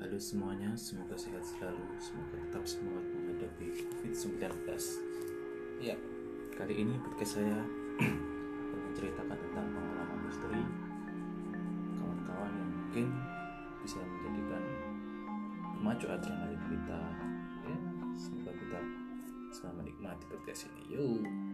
Halo semuanya, semoga sehat selalu, semoga tetap semangat menghadapi COVID-19. Ya, kali ini podcast saya akan menceritakan tentang pengalaman misteri kawan-kawan yang mungkin bisa menjadikan memacu adrenalin kita. Ya, semoga kita selamat menikmati podcast ini. Yuk.